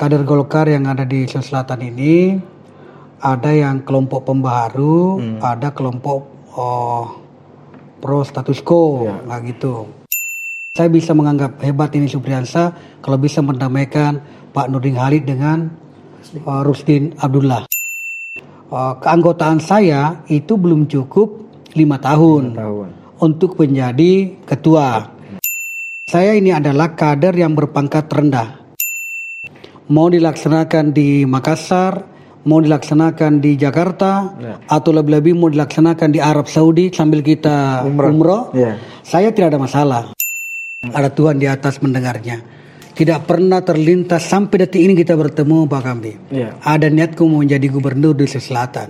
kader Golkar yang ada di Sulawesi Selatan ini ada yang kelompok pembaharu, hmm. ada kelompok oh, pro status quo, ya. nah gitu. Saya bisa menganggap hebat ini Supriyansa kalau bisa mendamaikan Pak Nurdin Halid dengan uh, Rustin Abdullah. Uh, keanggotaan saya itu belum cukup lima tahun, tahun untuk menjadi ketua. Saya ini adalah kader yang berpangkat rendah mau dilaksanakan di Makassar, mau dilaksanakan di Jakarta, ya. atau lebih-lebih mau dilaksanakan di Arab Saudi sambil kita umroh, umroh ya. saya tidak ada masalah. Ada Tuhan di atas mendengarnya. Tidak pernah terlintas sampai detik ini kita bertemu Pak Kambi. Ya. Ada niatku mau menjadi gubernur di Selatan.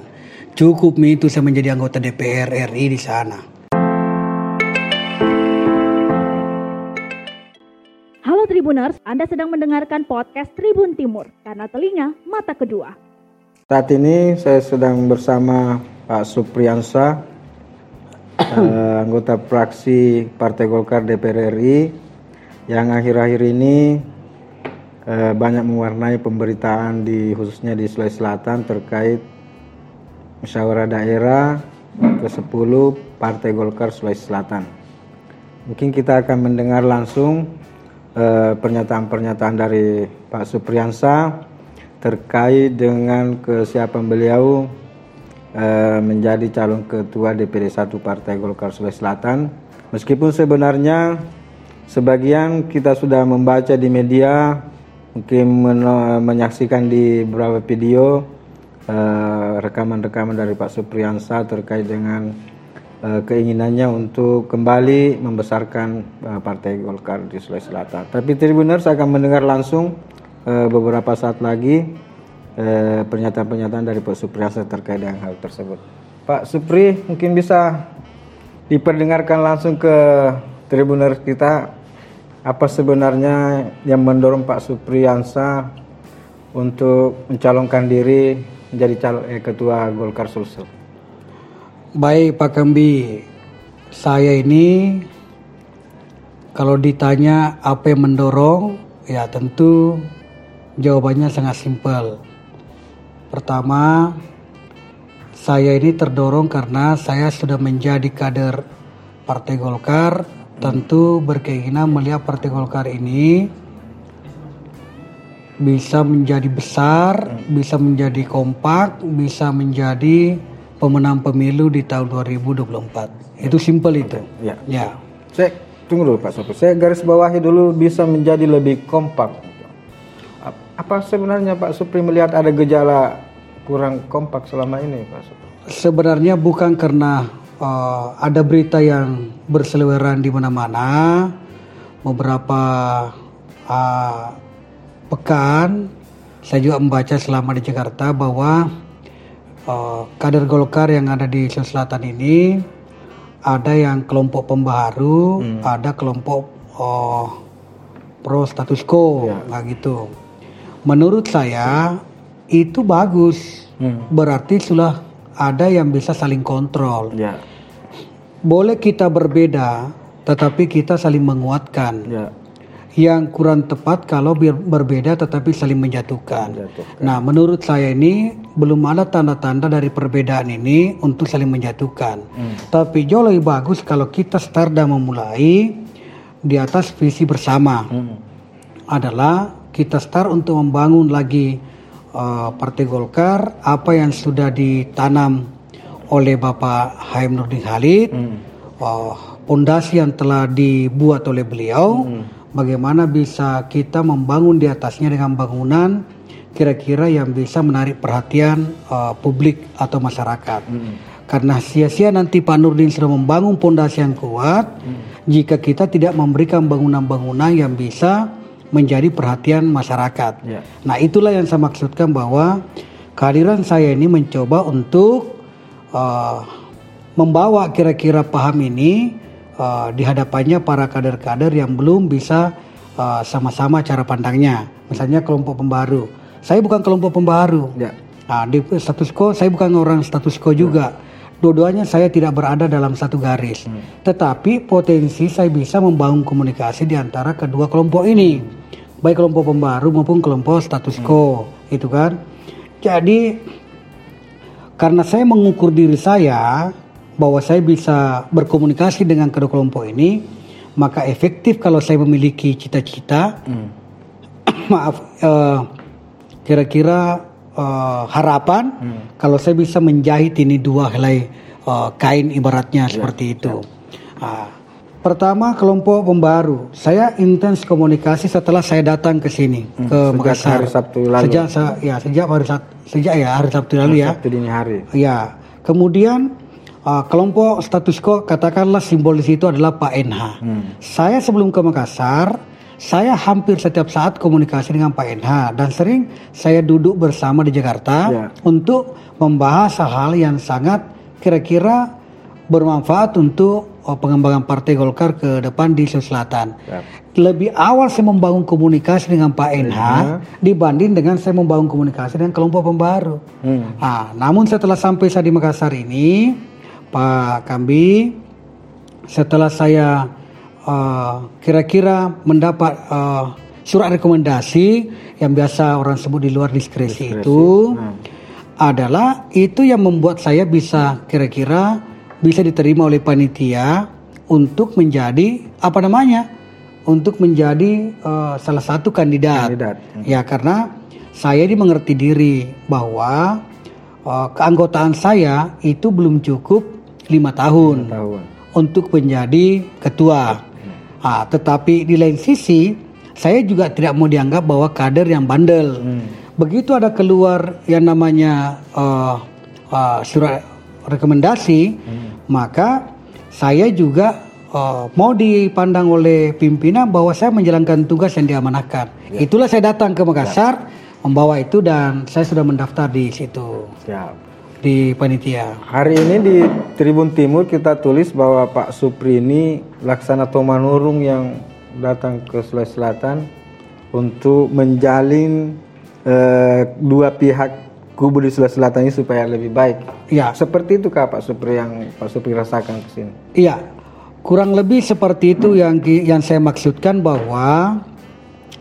Cukup itu saya menjadi anggota DPR RI di sana. Tribuners, Anda sedang mendengarkan podcast Tribun Timur karena telinga mata kedua. Saat ini saya sedang bersama Pak Supriyansa, eh, anggota fraksi Partai Golkar DPR RI yang akhir-akhir ini eh, banyak mewarnai pemberitaan di khususnya di Sulawesi Selatan terkait musyawarah daerah ke-10 Partai Golkar Sulawesi Selatan. Mungkin kita akan mendengar langsung Eh, pernyataan-pernyataan dari Pak Supriyansa terkait dengan kesiapan beliau uh, menjadi calon ketua DPD 1 Partai Golkar Sulawesi Selatan. Meskipun sebenarnya sebagian kita sudah membaca di media, mungkin men menyaksikan di beberapa video eh, rekaman-rekaman dari Pak Supriyansa terkait dengan uh, keinginannya untuk kembali membesarkan uh, Partai Golkar di Sulawesi Selatan. Tapi Tribuners akan mendengar langsung uh, beberapa saat lagi pernyataan-pernyataan dari Pak Supriyasa terkait dengan hal tersebut. Pak Supri mungkin bisa diperdengarkan langsung ke Tribuners kita apa sebenarnya yang mendorong Pak Supriyansa untuk mencalonkan diri menjadi calon eh, ketua Golkar Sulsel. Baik Pak Kambi, saya ini kalau ditanya apa yang mendorong, ya tentu jawabannya sangat simpel. Pertama, saya ini terdorong karena saya sudah menjadi kader Partai Golkar, tentu berkeinginan melihat Partai Golkar ini bisa menjadi besar, bisa menjadi kompak, bisa menjadi pemenang pemilu di tahun 2024. Itu simpel itu. Ya. Ya. Saya tunggu dulu Pak Sopo. Saya garis bawahi dulu bisa menjadi lebih kompak. Apa sebenarnya Pak Supri melihat ada gejala kurang kompak selama ini Pak Supri? Sebenarnya bukan karena uh, ada berita yang berseliweran di mana-mana. Beberapa uh, pekan saya juga membaca selama di Jakarta bahwa uh, kader Golkar yang ada di Sulawesi Selatan ini ada yang kelompok pembaharu, hmm. ada kelompok uh, pro status quo, ya. nah gitu. Menurut saya itu bagus, hmm. berarti sudah ada yang bisa saling kontrol. Ya. Boleh kita berbeda, tetapi kita saling menguatkan. Ya yang kurang tepat kalau berbeda tetapi saling menjatuhkan. menjatuhkan. Nah, menurut saya ini belum ada tanda-tanda dari perbedaan ini untuk saling menjatuhkan. Hmm. Tapi jauh lebih bagus kalau kita start dan memulai di atas visi bersama. Hmm. Adalah kita start untuk membangun lagi uh, Partai Golkar apa yang sudah ditanam oleh Bapak Haim Nurdin Halid, hmm. uh, pondasi yang telah dibuat oleh beliau. Hmm bagaimana bisa kita membangun di atasnya dengan bangunan kira-kira yang bisa menarik perhatian uh, publik atau masyarakat. Hmm. Karena sia-sia nanti Pak Nurdin sudah membangun pondasi yang kuat hmm. jika kita tidak memberikan bangunan-bangunan yang bisa menjadi perhatian masyarakat. Yeah. Nah itulah yang saya maksudkan bahwa kehadiran saya ini mencoba untuk uh, membawa kira-kira paham ini uh, di hadapannya para kader-kader yang belum bisa uh, sama-sama cara pandangnya. Misalnya kelompok pembaru. Saya bukan kelompok pembaru. Ya. Nah, di status quo saya bukan orang status quo juga. Ya. Dua-duanya saya tidak berada dalam satu garis. Hmm. Tetapi potensi saya bisa membangun komunikasi di antara kedua kelompok ini. baik kelompok pembaru maupun kelompok status quo, itu kan. Jadi karena saya mengukur diri saya bahwa saya bisa berkomunikasi dengan kedua kelompok ini, maka efektif kalau saya memiliki cita-cita, maaf, eh, kira-kira eh, harapan kalau saya bisa menjahit ini dua helai eh, kain ibaratnya seperti itu. Ah, pertama kelompok pembaru, saya intens komunikasi setelah saya datang ke sini ke sejak Makassar. hari Sabtu lalu. Sejak ya sejak hari Sab- sejak ya hari Sabtu lalu ya. Sabtu dini hari. Ya, kemudian uh, kelompok status quo katakanlah simbol di situ adalah Pak NH. Saya sebelum ke Makassar, saya hampir setiap saat komunikasi dengan Pak NH dan sering saya duduk bersama di Jakarta Ya. untuk membahas hal-hal yang sangat kira-kira bermanfaat untuk uh, pengembangan Partai Golkar ke depan di Sulawesi Selatan. Ya. Lebih awal saya membangun komunikasi dengan Pak NH dibanding dengan saya membangun komunikasi dengan kelompok pembaru. Hmm. Ah, namun setelah sampai saya di Makassar ini, Pak Kambi, setelah saya uh, kira-kira mendapat uh, surat rekomendasi yang biasa orang sebut di luar diskresi, itu adalah itu yang membuat saya bisa kira-kira bisa diterima oleh panitia untuk menjadi apa namanya untuk menjadi uh, salah satu kandidat. Kandidat. Ya karena saya ini mengerti diri bahwa uh, keanggotaan saya itu belum cukup lima tahun Tahun. untuk menjadi ketua. Ah, tetapi di lain sisi saya juga tidak mau dianggap bahwa kader yang bandel. Begitu ada keluar yang namanya uh, uh, surat rekomendasi, maka saya juga uh, mau dipandang oleh pimpinan bahwa saya menjalankan tugas yang diamanahkan. Itulah saya datang ke Makassar membawa itu dan saya sudah mendaftar di situ Siap. Di panitia. Hari ini di Tribun Timur kita tulis bahwa Pak Supri ini laksana Tomanurung yang datang ke Sulawesi Selatan untuk menjalin eh, dua pihak kubu di Sulawesi Selatan ini supaya lebih baik. Ya, Seperti itu kah Pak Supri yang Pak Supri rasakan ke sini? Iya, kurang lebih seperti itu yang yang saya maksudkan bahwa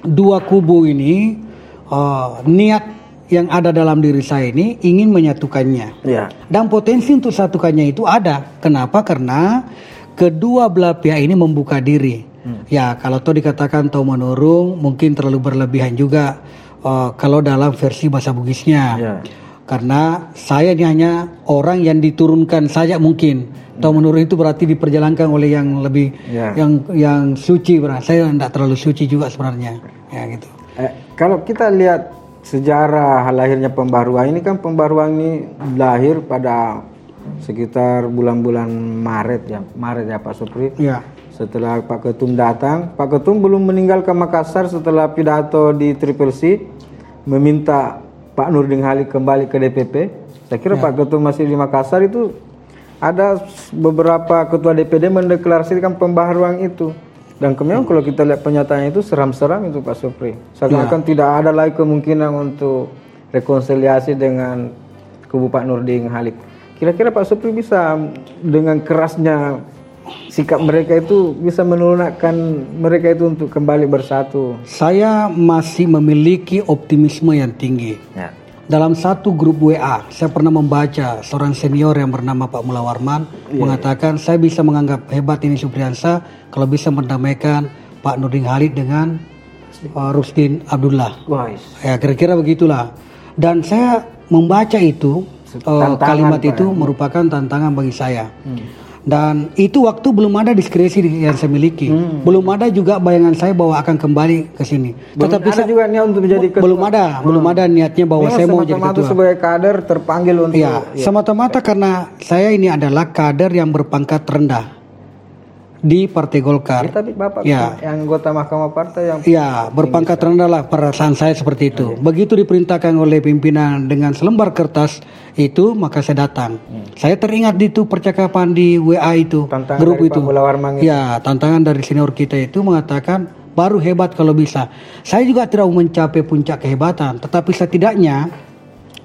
dua kubu ini eh, niat yang ada dalam diri saya ini ingin menyatukannya. Iya. Dan potensi untuk satukannya itu ada. Kenapa? Karena kedua belah pihak ini membuka diri. Ya, kalau toh dikatakan tahu menurung, mungkin terlalu berlebihan juga eh, kalau dalam versi bahasa Bugisnya. Ya. Karena saya ini hanya orang yang diturunkan saja mungkin. Tahu menurung itu berarti diperjalankan oleh yang lebih Ya. yang yang suci. berarti. Saya tidak terlalu suci juga sebenarnya. Ya gitu. Eh, kalau kita lihat sejarah lahirnya pembaruan ini kan pembaruan ini lahir pada sekitar bulan-bulan Maret ya, Maret ya Pak Supri. Ya. Setelah Pak Ketum datang, Pak Ketum belum meninggalkan Makassar setelah pidato di Triple C meminta Pak Nurdin Halid kembali ke DPP. Saya kira Pak Ketum masih di Makassar itu ada beberapa ketua DPD mendeklarasikan pembaharuan itu. Dan kemudian kalau kita lihat pernyataannya itu seram-seram itu Pak Supri. Seakan-akan tidak ada lagi kemungkinan untuk rekonsiliasi dengan kubu Pak Nurdin Halid. Kira-kira Pak Supri bisa dengan kerasnya sikap mereka itu bisa menurunkan mereka itu untuk kembali bersatu. Saya masih memiliki optimisme yang tinggi. Ya. Dalam satu grup WA, saya pernah membaca seorang senior yang bernama Pak Mula Warman mengatakan saya bisa menganggap hebat ini Supriyansa kalau bisa mendamaikan Pak Nurdin Halid dengan uh, Rustin Abdullah. Wah, Ya kira-kira begitulah. Dan saya membaca itu uh, kalimat Pak, itu merupakan tantangan bagi saya. Dan itu waktu belum ada diskresi yang saya miliki, belum ada juga bayangan saya bahwa akan kembali ke sini. Tetapi ada juga niat untuk menjadi ketua. belum ada, belum ada niatnya bahwa Memang saya mau jadi ketua. sebagai kader terpanggil untuk Ya, semata-mata karena saya ini adalah kader yang berpangkat rendah di Partai Golkar. tapi Bapak Ya. yang anggota Mahkamah Partai yang Ya, berpangkat rendah lah perasaan saya seperti itu. Begitu diperintahkan oleh pimpinan dengan selembar kertas itu, maka saya datang. Saya teringat di itu percakapan di WA itu, Tantangan grup itu. Itu. Ya, tantangan dari senior kita itu mengatakan baru hebat kalau bisa. Saya juga tidak mencapai puncak kehebatan, tetapi setidaknya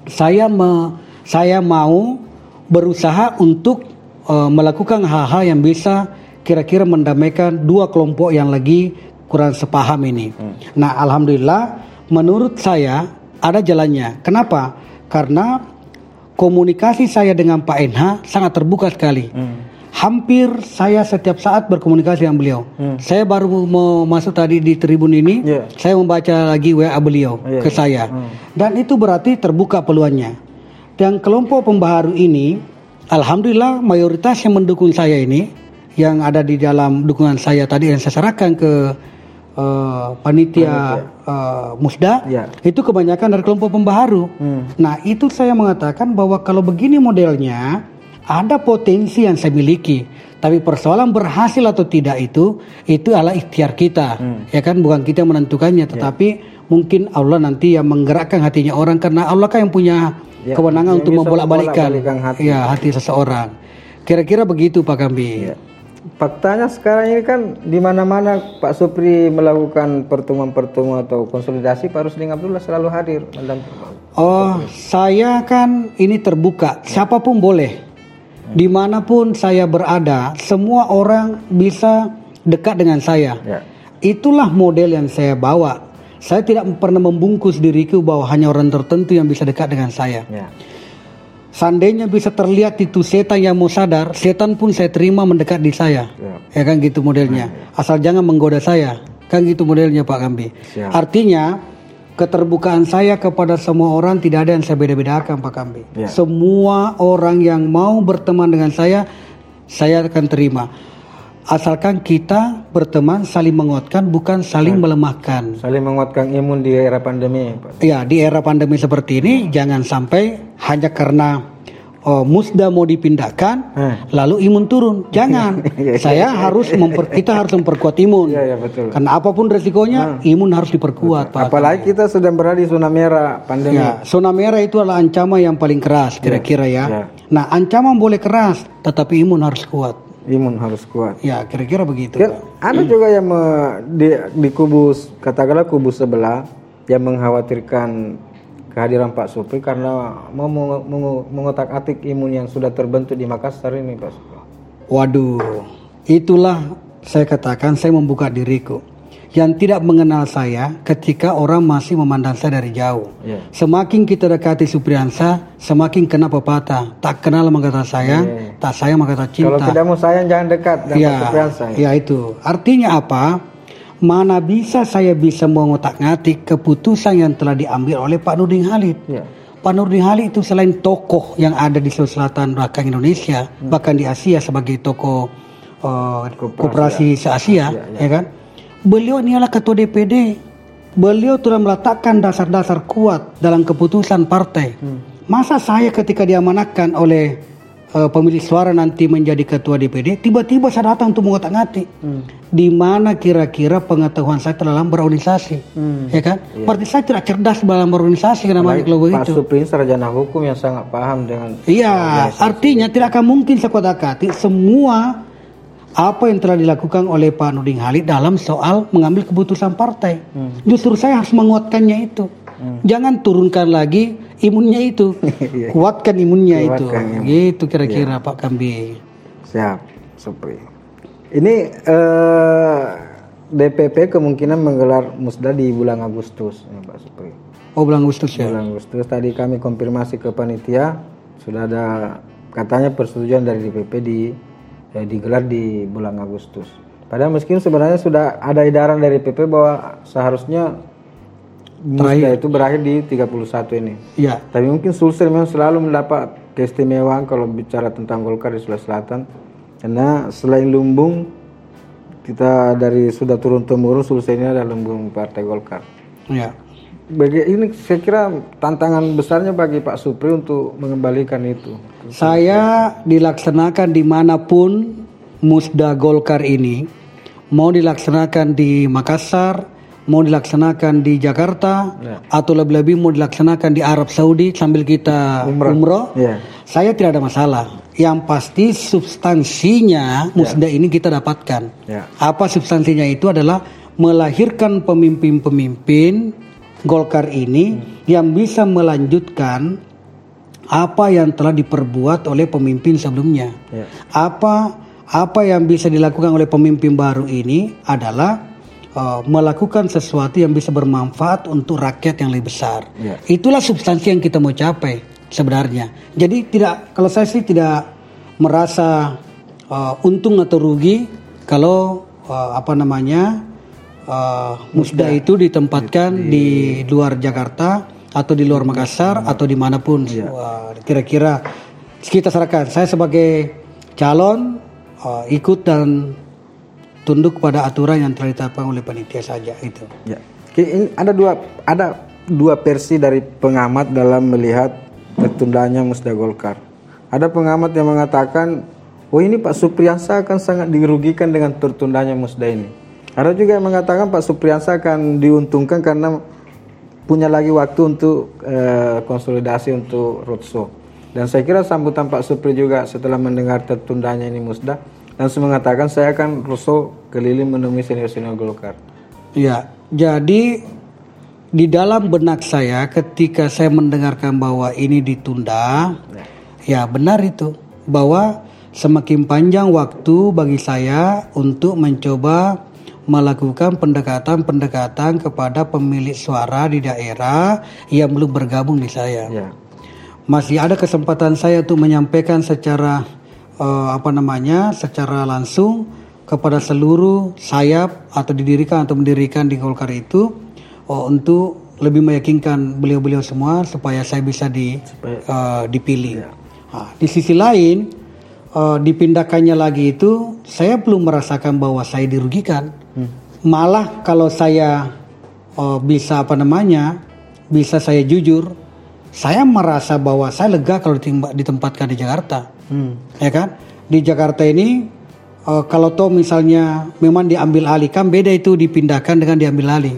saya me- saya mau berusaha untuk eh, melakukan hal-hal yang bisa kira-kira mendamaikan dua kelompok yang lagi kurang sepaham ini. Nah, alhamdulillah menurut saya ada jalannya. Kenapa? Karena komunikasi saya dengan Pak NH sangat terbuka sekali. Hampir saya setiap saat berkomunikasi dengan beliau. Saya baru mau masuk tadi di tribun ini, Iya. saya membaca lagi WA beliau Iya, ke saya. Dan itu berarti terbuka peluangnya. Dan kelompok pembaharu ini, alhamdulillah mayoritas yang mendukung saya ini, yang ada di dalam dukungan saya tadi yang saya serahkan ke eh, panitia eh, Musda, Iya. itu kebanyakan dari kelompok pembaharu. Nah itu saya mengatakan bahwa kalau begini modelnya, ada potensi yang saya miliki. Tapi persoalan berhasil atau tidak itu, itu adalah ikhtiar kita, ya kan, bukan kita menentukannya, tetapi mungkin Allah nanti yang menggerakkan hatinya orang karena Allah kan yang punya Ya, kewenangan yang untuk membolak-balikan hati. ya hati seseorang. Kira-kira begitu Pak Kambi. Ya. Faktanya sekarang ini kan di mana-mana Pak Supri melakukan pertemuan-pertemuan atau konsolidasi Pak Rusding Abdullah selalu hadir. Oh, saya kan ini terbuka, siapa pun boleh. Di mana pun saya berada, semua orang bisa dekat dengan saya. Ya. Itulah model yang saya bawa. Saya tidak pernah membungkus diriku bahwa hanya orang tertentu yang bisa dekat dengan saya. Ya. Seandainya bisa terlihat itu setan yang mau sadar, setan pun saya terima mendekat di saya. Ya. Ya kan gitu modelnya. Asal jangan menggoda saya. Kan gitu modelnya Pak Kambi. Siap. Artinya keterbukaan saya kepada semua orang tidak ada yang saya beda-bedakan Pak Kambi. Ya. Semua orang yang mau berteman dengan saya, saya akan terima. Asalkan kita berteman saling menguatkan bukan saling melemahkan. Saling menguatkan imun di era pandemi, Pak. Ya di era pandemi seperti ini jangan sampai hanya karena oh, musda mau dipindahkan Hmm. lalu imun turun. Jangan. Saya harus memper, kita harus memperkuat imun. Iya, iya betul. Karena apa pun resikonya imun harus diperkuat, Pak. Apalagi kita sedang berada di zona merah pandemi. Ya, zona merah itu adalah ancaman yang paling keras kira-kira ya. ya. Nah, ancaman boleh keras, tetapi imun harus kuat. Imun harus kuat. Ya, kira-kira begitu. Kan ada juga yang me- di, di kubu katakanlah kubu sebelah yang mengkhawatirkan kehadiran Pak Supri karena mau mengu- mengotak-atik imun yang sudah terbentuk di Makassar ini, Pak Supri. Waduh, itulah saya katakan saya membuka diriku. Yang tidak mengenal saya ketika orang masih memandang saya dari jauh. Iya. Semakin kita dekati Supriyansa, semakin kena pepatah. Tak kenal maka kata sayang, tak sayang maka Kalau cinta. tidak mau sayang jangan dekat dengan ya, Supriyansa. ya itu. Artinya apa? Mana bisa saya bisa mengotak-ngatik keputusan yang telah diambil oleh Pak Nurdin Halid. Ya. Pak Nurdin Halid itu selain tokoh yang ada di Sulawesi Selatan belakang Indonesia, bahkan di Asia sebagai tokoh uh, koperasi se-Asia, ya kan? Beliau ini adalah ketua DPD. Beliau telah meletakkan dasar-dasar kuat dalam keputusan partai. Masa saya ketika diamanahkan oleh uh, pemilik suara nanti menjadi ketua DPD, tiba-tiba saya datang untuk mengotak-ngatik. Di mana kira-kira pengetahuan saya dalam berorganisasi, ya kan? Berarti saya tidak cerdas dalam berorganisasi karena banyak kalau Pak begitu. Supri ini sarjana hukum yang sangat paham dengan Iya, artinya tidak akan mungkin sekotak-katik semua apa yang telah dilakukan oleh Pak Nurdin Halid dalam soal mengambil keputusan partai. Justru saya harus menguatkannya itu. Jangan turunkan lagi imunnya itu. Kuatkan imunnya itu. Kuatkan Gitu kira-kira Pak Kambi. Siap, Supri. Ini eh, DPP kemungkinan menggelar musda di bulan Agustus, ya, Pak Supri. Oh bulan Agustus ya. Bulan Agustus tadi kami konfirmasi ke panitia sudah ada katanya persetujuan dari DPP di eh, digelar di bulan Agustus. Padahal meskipun sebenarnya sudah ada edaran dari DPP bahwa seharusnya musda itu berakhir di 31 ini. Iya. Tapi mungkin Sulsel memang selalu mendapat keistimewaan kalau bicara tentang Golkar di Sulawesi Selatan. Karena selain lumbung, kita dari sudah turun temurun Sulsel ini adalah lumbung Partai Golkar. Iya. Bagi ini saya kira tantangan besarnya bagi Pak Supri untuk mengembalikan itu. Saya dilaksanakan di mana pun musda Golkar ini mau dilaksanakan di Makassar, mau dilaksanakan di Jakarta, atau lebih-lebih mau dilaksanakan di Arab Saudi sambil kita umroh, Ya. saya tidak ada masalah. Yang pasti substansinya musda ini kita dapatkan. Ya. Apa substansinya itu adalah melahirkan pemimpin-pemimpin Golkar ini yang bisa melanjutkan apa yang telah diperbuat oleh pemimpin sebelumnya. Ya. Apa apa yang bisa dilakukan oleh pemimpin baru ini adalah uh, melakukan sesuatu yang bisa bermanfaat untuk rakyat yang lebih besar. Ya. Itulah substansi yang kita mau capai sebenarnya. Jadi tidak kalau saya sih tidak merasa uh, untung atau rugi kalau uh, apa namanya uh, musda itu ditempatkan di, luar Jakarta atau di luar Makassar atau di mana pun uh, kira-kira kita serahkan. Saya sebagai calon uh, ikut dan tunduk pada aturan yang telah ditetapkan oleh panitia saja itu. Ya. Ini ada dua ada dua versi dari pengamat dalam melihat tertundanya musda Golkar. Ada pengamat yang mengatakan, oh ini Pak Supriyansa akan sangat dirugikan dengan tertundanya musda ini. Ada juga yang mengatakan Pak Supriyansa akan diuntungkan karena punya lagi waktu untuk eh, konsolidasi untuk roadshow. Dan saya kira sambutan Pak Supri juga setelah mendengar tertundanya ini musda langsung mengatakan saya akan roadshow keliling menemui senior-senior Golkar. Ya, jadi di dalam benak saya ketika saya mendengarkan bahwa ini ditunda, ya benar itu bahwa semakin panjang waktu bagi saya untuk mencoba melakukan pendekatan-pendekatan kepada pemilik suara di daerah yang belum bergabung di saya. Ya. Masih ada kesempatan saya untuk menyampaikan secara eh, apa namanya, secara langsung kepada seluruh sayap atau didirikan atau mendirikan di Golkar itu oh, untuk lebih meyakinkan beliau-beliau semua supaya saya bisa di eh, dipilih. Nah, di sisi lain eh, dipindahkannya lagi itu saya belum merasakan bahwa saya dirugikan. Malah kalau saya eh, bisa apa namanya bisa saya jujur, saya merasa bahwa saya lega kalau ditempatkan di Jakarta. Ya kan? Di Jakarta ini eh, kalau toh misalnya memang diambil alih kan beda itu dipindahkan dengan diambil alih.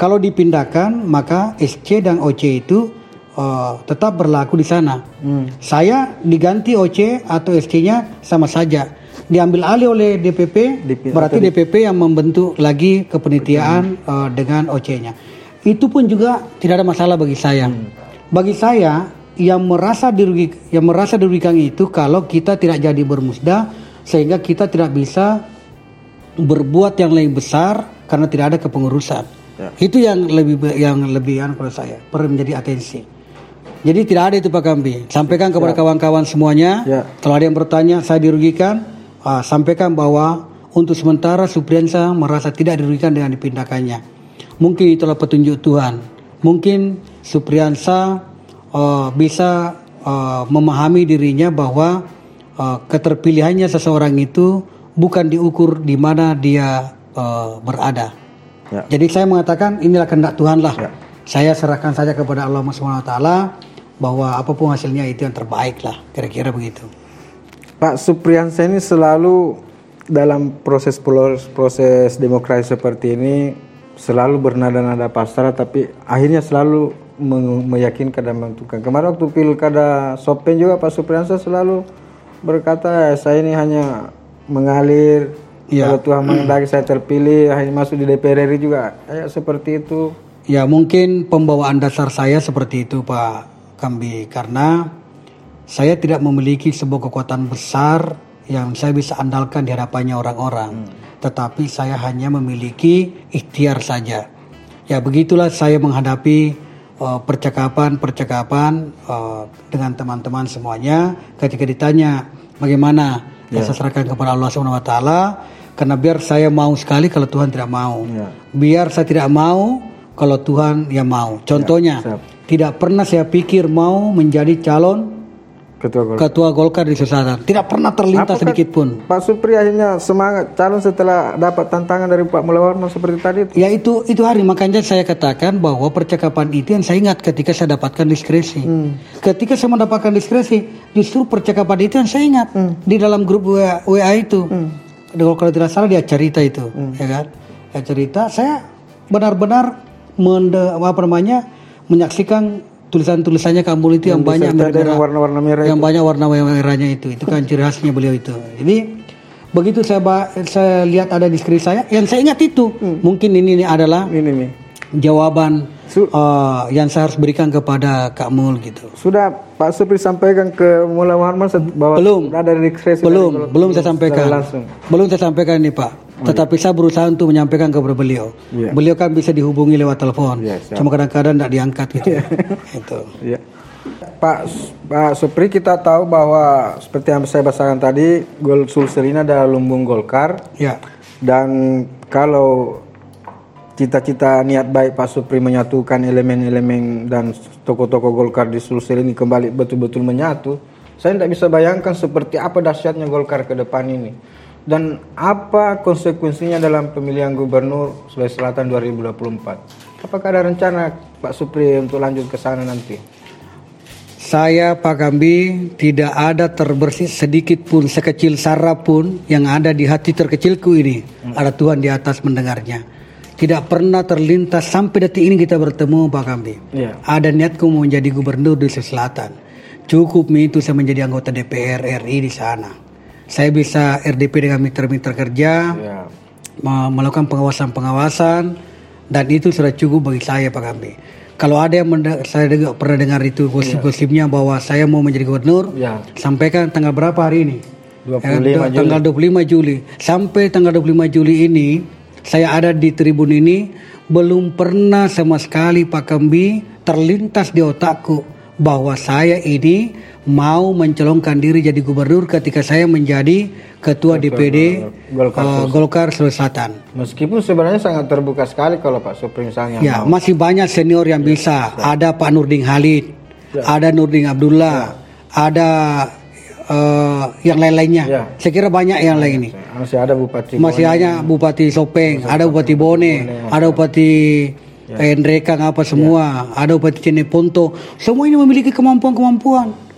Kalau dipindahkan maka SC dan OC itu eh, tetap berlaku di sana. Saya diganti OC atau SC-nya sama saja. Diambil alih oleh DPP Dipi- berarti DPP yang membentuk lagi kepenitiaan eh, dengan OC-nya itu pun juga tidak ada masalah bagi saya bagi saya yang merasa dirugi yang merasa dirugikan itu kalau kita tidak jadi bermusda sehingga kita tidak bisa berbuat yang lebih besar karena tidak ada kepengurusan. Itu yang lebih yang lebih yang kalau saya perlu menjadi atensi. Jadi tidak ada itu Pak Kambi. Sampaikan kepada kawan-kawan semuanya. Ya. Kalau ada yang bertanya saya dirugikan, ah, sampaikan bahwa untuk sementara Supriyansa merasa tidak dirugikan dengan dipindahkannya. Mungkin itulah petunjuk Tuhan. Mungkin Supriyansa eh, bisa eh, memahami dirinya bahwa eh, keterpilihannya seseorang itu bukan diukur di mana dia eh, berada. Ya. Jadi saya mengatakan inilah kehendak Tuhan lah. Ya. Saya serahkan saja kepada Allah Subhanahu wa taala bahwa apa pun hasilnya itu yang terbaik lah, kira-kira begitu. Pak Supriyansa ini selalu dalam proses proses demokrasi seperti ini selalu bernada-nada pasrah tapi akhirnya selalu meyakinkan dan menentukan. Kemarin waktu pilkada Sopen juga Pak Supriyansa selalu berkata saya ini hanya mengalir Ya. kalau Tuhan menghendaki saya terpilih hanya masuk di DPR RI juga kayak seperti itu. Ya mungkin pembawaan dasar saya seperti itu Pak Kambi karena saya tidak memiliki sebuah kekuatan besar yang saya bisa andalkan di hadapannya orang-orang. Tetapi saya hanya memiliki ikhtiar saja. Ya begitulah saya menghadapi percakapan-percakapan uh, dengan teman-teman semuanya ketika ditanya bagaimana ya. saya serahkan kepada Allah Subhanahu wa taala karena biar saya mau sekali kalau Tuhan tidak mau. Ya. Biar saya tidak mau kalau Tuhan yang mau. Contohnya, siap. tidak pernah saya pikir mau menjadi calon Ketua Golkar. ketua Golkar di Selatan. Tidak pernah terlintas Apakah sedikit pun. Pak Supri akhirnya semangat calon setelah dapat tantangan dari Pak Mulawarman seperti tadi itu. Ya itu itu hari makanya saya katakan bahwa percakapan itu yang saya ingat ketika saya dapatkan diskresi. Ketika saya mendapatkan diskresi, justru percakapan itu yang saya ingat di dalam grup WA, WA itu. Kalau kalau tidak salah dia cerita itu, ya kan? Dia cerita saya benar-benar mende, apa namanya menyaksikan tulisan-tulisannya Kamul itu yang, banyak disertai dengan merah- warna-warna merah yang banyak warna merahnya itu. Itu kan ciri khasnya beliau itu. Jadi begitu saya saya lihat ada di screen saya yang saya ingat itu. Mungkin ini, ini adalah Ini nih. jawaban Su- uh, yang saya harus berikan kepada Kak Mul gitu. Sudah Pak Supri sampaikan ke Mula set- bahwa Belum. ada dari belum. Belum saya sampaikan. langsung. belum saya sampaikan ini Pak Tetapi saya berusaha untuk menyampaikan kepada beliau. Iya. Beliau kan bisa dihubungi lewat telepon. Iya, siap. Cuma kadang-kadang tidak diangkat gitu. Itu. Ya. Pak Pak Supri kita tahu bahwa seperti yang saya bahasakan tadi, Gol Sulsel ini adalah lumbung Golkar Ya. dan kalau cita-cita niat baik Pak Supri menyatukan elemen-elemen dan tokoh-tokoh Golkar di Sulsel ini kembali betul-betul menyatu, saya tidak bisa bayangkan seperti apa dahsyatnya Golkar ke depan ini dan apa konsekuensinya dalam pemilihan gubernur Sulawesi Selatan 2024. Apakah ada rencana Pak Supri untuk lanjut ke sana nanti? Saya Pak Kambi tidak ada terbersih sedikit pun sekecil sarap pun yang ada di hati terkecilku ini. Ada Tuhan di atas mendengarnya. Tidak pernah terlintas sampai detik ini kita bertemu Pak Kambi. Iya. Ada niatku mau menjadi gubernur di Sulawesi Selatan. Cukup itu saya menjadi anggota DPR RI di sana. Saya bisa RDP dengan mitra-mitra kerja, Ya. me- melakukan pengawasan-pengawasan dan itu sudah cukup bagi saya Pak Kambi. Kalau ada yang saya dengar, pernah dengar itu gosip-gosipnya bahwa saya mau menjadi gubernur, Ya. sampaikan tanggal berapa hari ini? 25 Eh, tanggal 25 Juli. Sampai tanggal 25 Juli ini saya ada di tribun ini belum pernah sama sekali Pak Kambi terlintas di otakku bahwa saya ini mau mencalonkan diri jadi gubernur ketika saya menjadi ketua DPD Golkar eh, Golkar Sulawesi Selatan. Meskipun sebenarnya sangat terbuka sekali kalau Pak Supri misalnya Ya, mau. masih banyak senior yang bisa. Ada Pak Nurdin Halid, ada Nurdin Abdullah, ada eh, yang lain-lainnya. Ya. Saya kira banyak yang lain ini. Masih ada Bupati Masih hanya Bupati Sopeng, ada Bupati Bone, ada Bupati Endrekang apa semua, ada Bupati Cineponto. Semua ini memiliki kemampuan-kemampuan.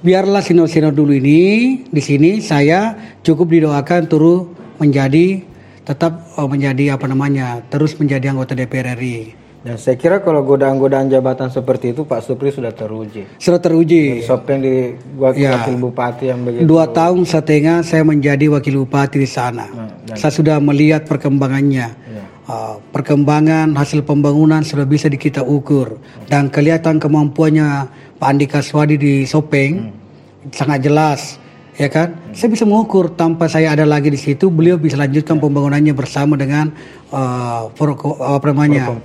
Biarlah senior-senior dulu ini di sini saya cukup didoakan turut menjadi tetap eh, menjadi apa namanya terus menjadi anggota DPR RI. Dan saya kira kalau godaan-godaan jabatan seperti itu Pak Supri sudah teruji. Sudah teruji. Sopeng di wakil, Ya. wakil bupati yang begitu. Dua tahun setengah saya menjadi wakil bupati di sana. Saya sudah melihat perkembangannya. Uh, perkembangan hasil pembangunan sudah bisa di kita ukur. Dan kelihatan kemampuannya Pak Andika Swadi di Sopeng sangat jelas, ya kan? Saya bisa mengukur tanpa saya ada lagi di situ, beliau bisa lanjutkan pembangunannya bersama dengan uh, apa namanya?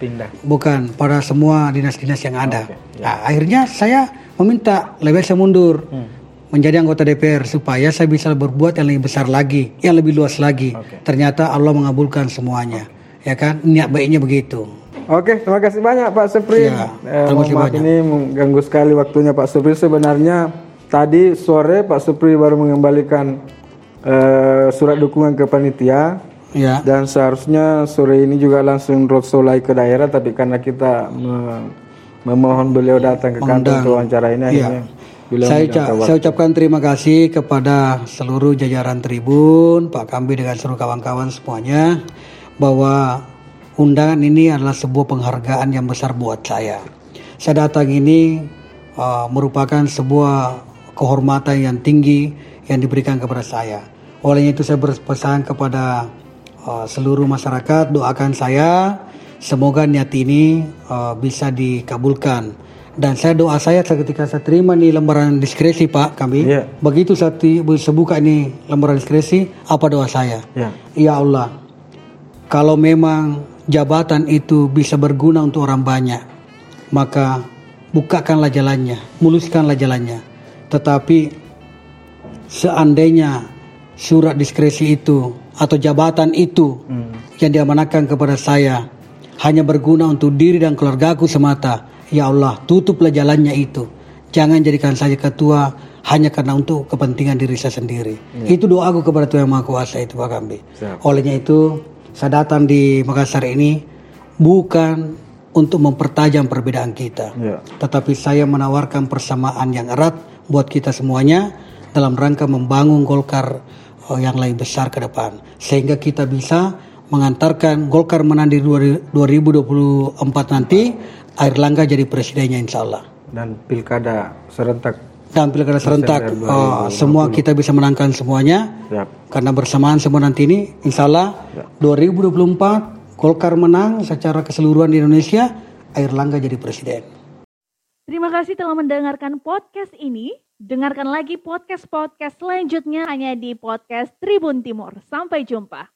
Bukan pada semua dinas-dinas yang ada. Nah, akhirnya saya meminta lebih saya mundur menjadi anggota DPR supaya saya bisa berbuat yang lebih besar lagi, yang lebih luas lagi. Ternyata Allah mengabulkan semuanya, ya kan? Niat baiknya begitu. Oke, terima kasih banyak Pak Supri. Ya, eh, terima kasih banyak. ini mengganggu sekali waktunya Pak Supri. Sebenarnya tadi sore Pak Supri baru mengembalikan eh, surat dukungan ke panitia Ya, dan seharusnya sore ini juga langsung roadshow lagi ke daerah tapi karena kita me- memohon beliau datang ke kantor untuk wawancara ini akhirnya beliau saya, minta uca- saya ucapkan terima kasih kepada seluruh jajaran Tribun, Pak Kambi dengan seluruh kawan-kawan semuanya bahwa undangan ini adalah sebuah penghargaan yang besar buat saya. Saya datang ini uh, merupakan sebuah kehormatan yang tinggi yang diberikan kepada saya. Oleh itu saya berpesan kepada uh, seluruh masyarakat doakan saya semoga niat ini uh, bisa dikabulkan dan saya doa saya ketika saya terima nih lembaran diskresi Pak kami Iya. begitu saya ti- saya buka ini lembaran diskresi apa doa saya Ya. ya Allah kalau memang jabatan itu bisa berguna untuk orang banyak maka bukakanlah jalannya muluskanlah jalannya. Tetapi seandainya surat diskresi itu atau jabatan itu yang diamanahkan kepada saya hanya berguna untuk diri dan keluargaku semata ya Allah tutuplah jalannya itu. Jangan jadikan saya ketua hanya karena untuk kepentingan diri saya sendiri. Itu doaku kepada Tuhan Yang Maha Kuasa itu Pak Kambi. Siap. olehnya itu saya datang di Makassar ini bukan untuk mempertajam perbedaan kita Ya. tetapi saya menawarkan persamaan yang erat buat kita semuanya dalam rangka membangun Golkar eh, yang lebih besar ke depan sehingga kita bisa mengantarkan Golkar menang di 2024 nanti air langga jadi presidennya insya Allah Dan pilkada serentak. Dan pilkada serentak eh, semua kita bisa menangkan semuanya Siap. karena bersamaan semua nanti ini insya Allah 2024 Golkar menang secara keseluruhan di Indonesia air langga jadi presiden Terima kasih telah mendengarkan podcast ini. Dengarkan lagi podcast-podcast selanjutnya hanya di podcast Tribun Timur. Sampai jumpa.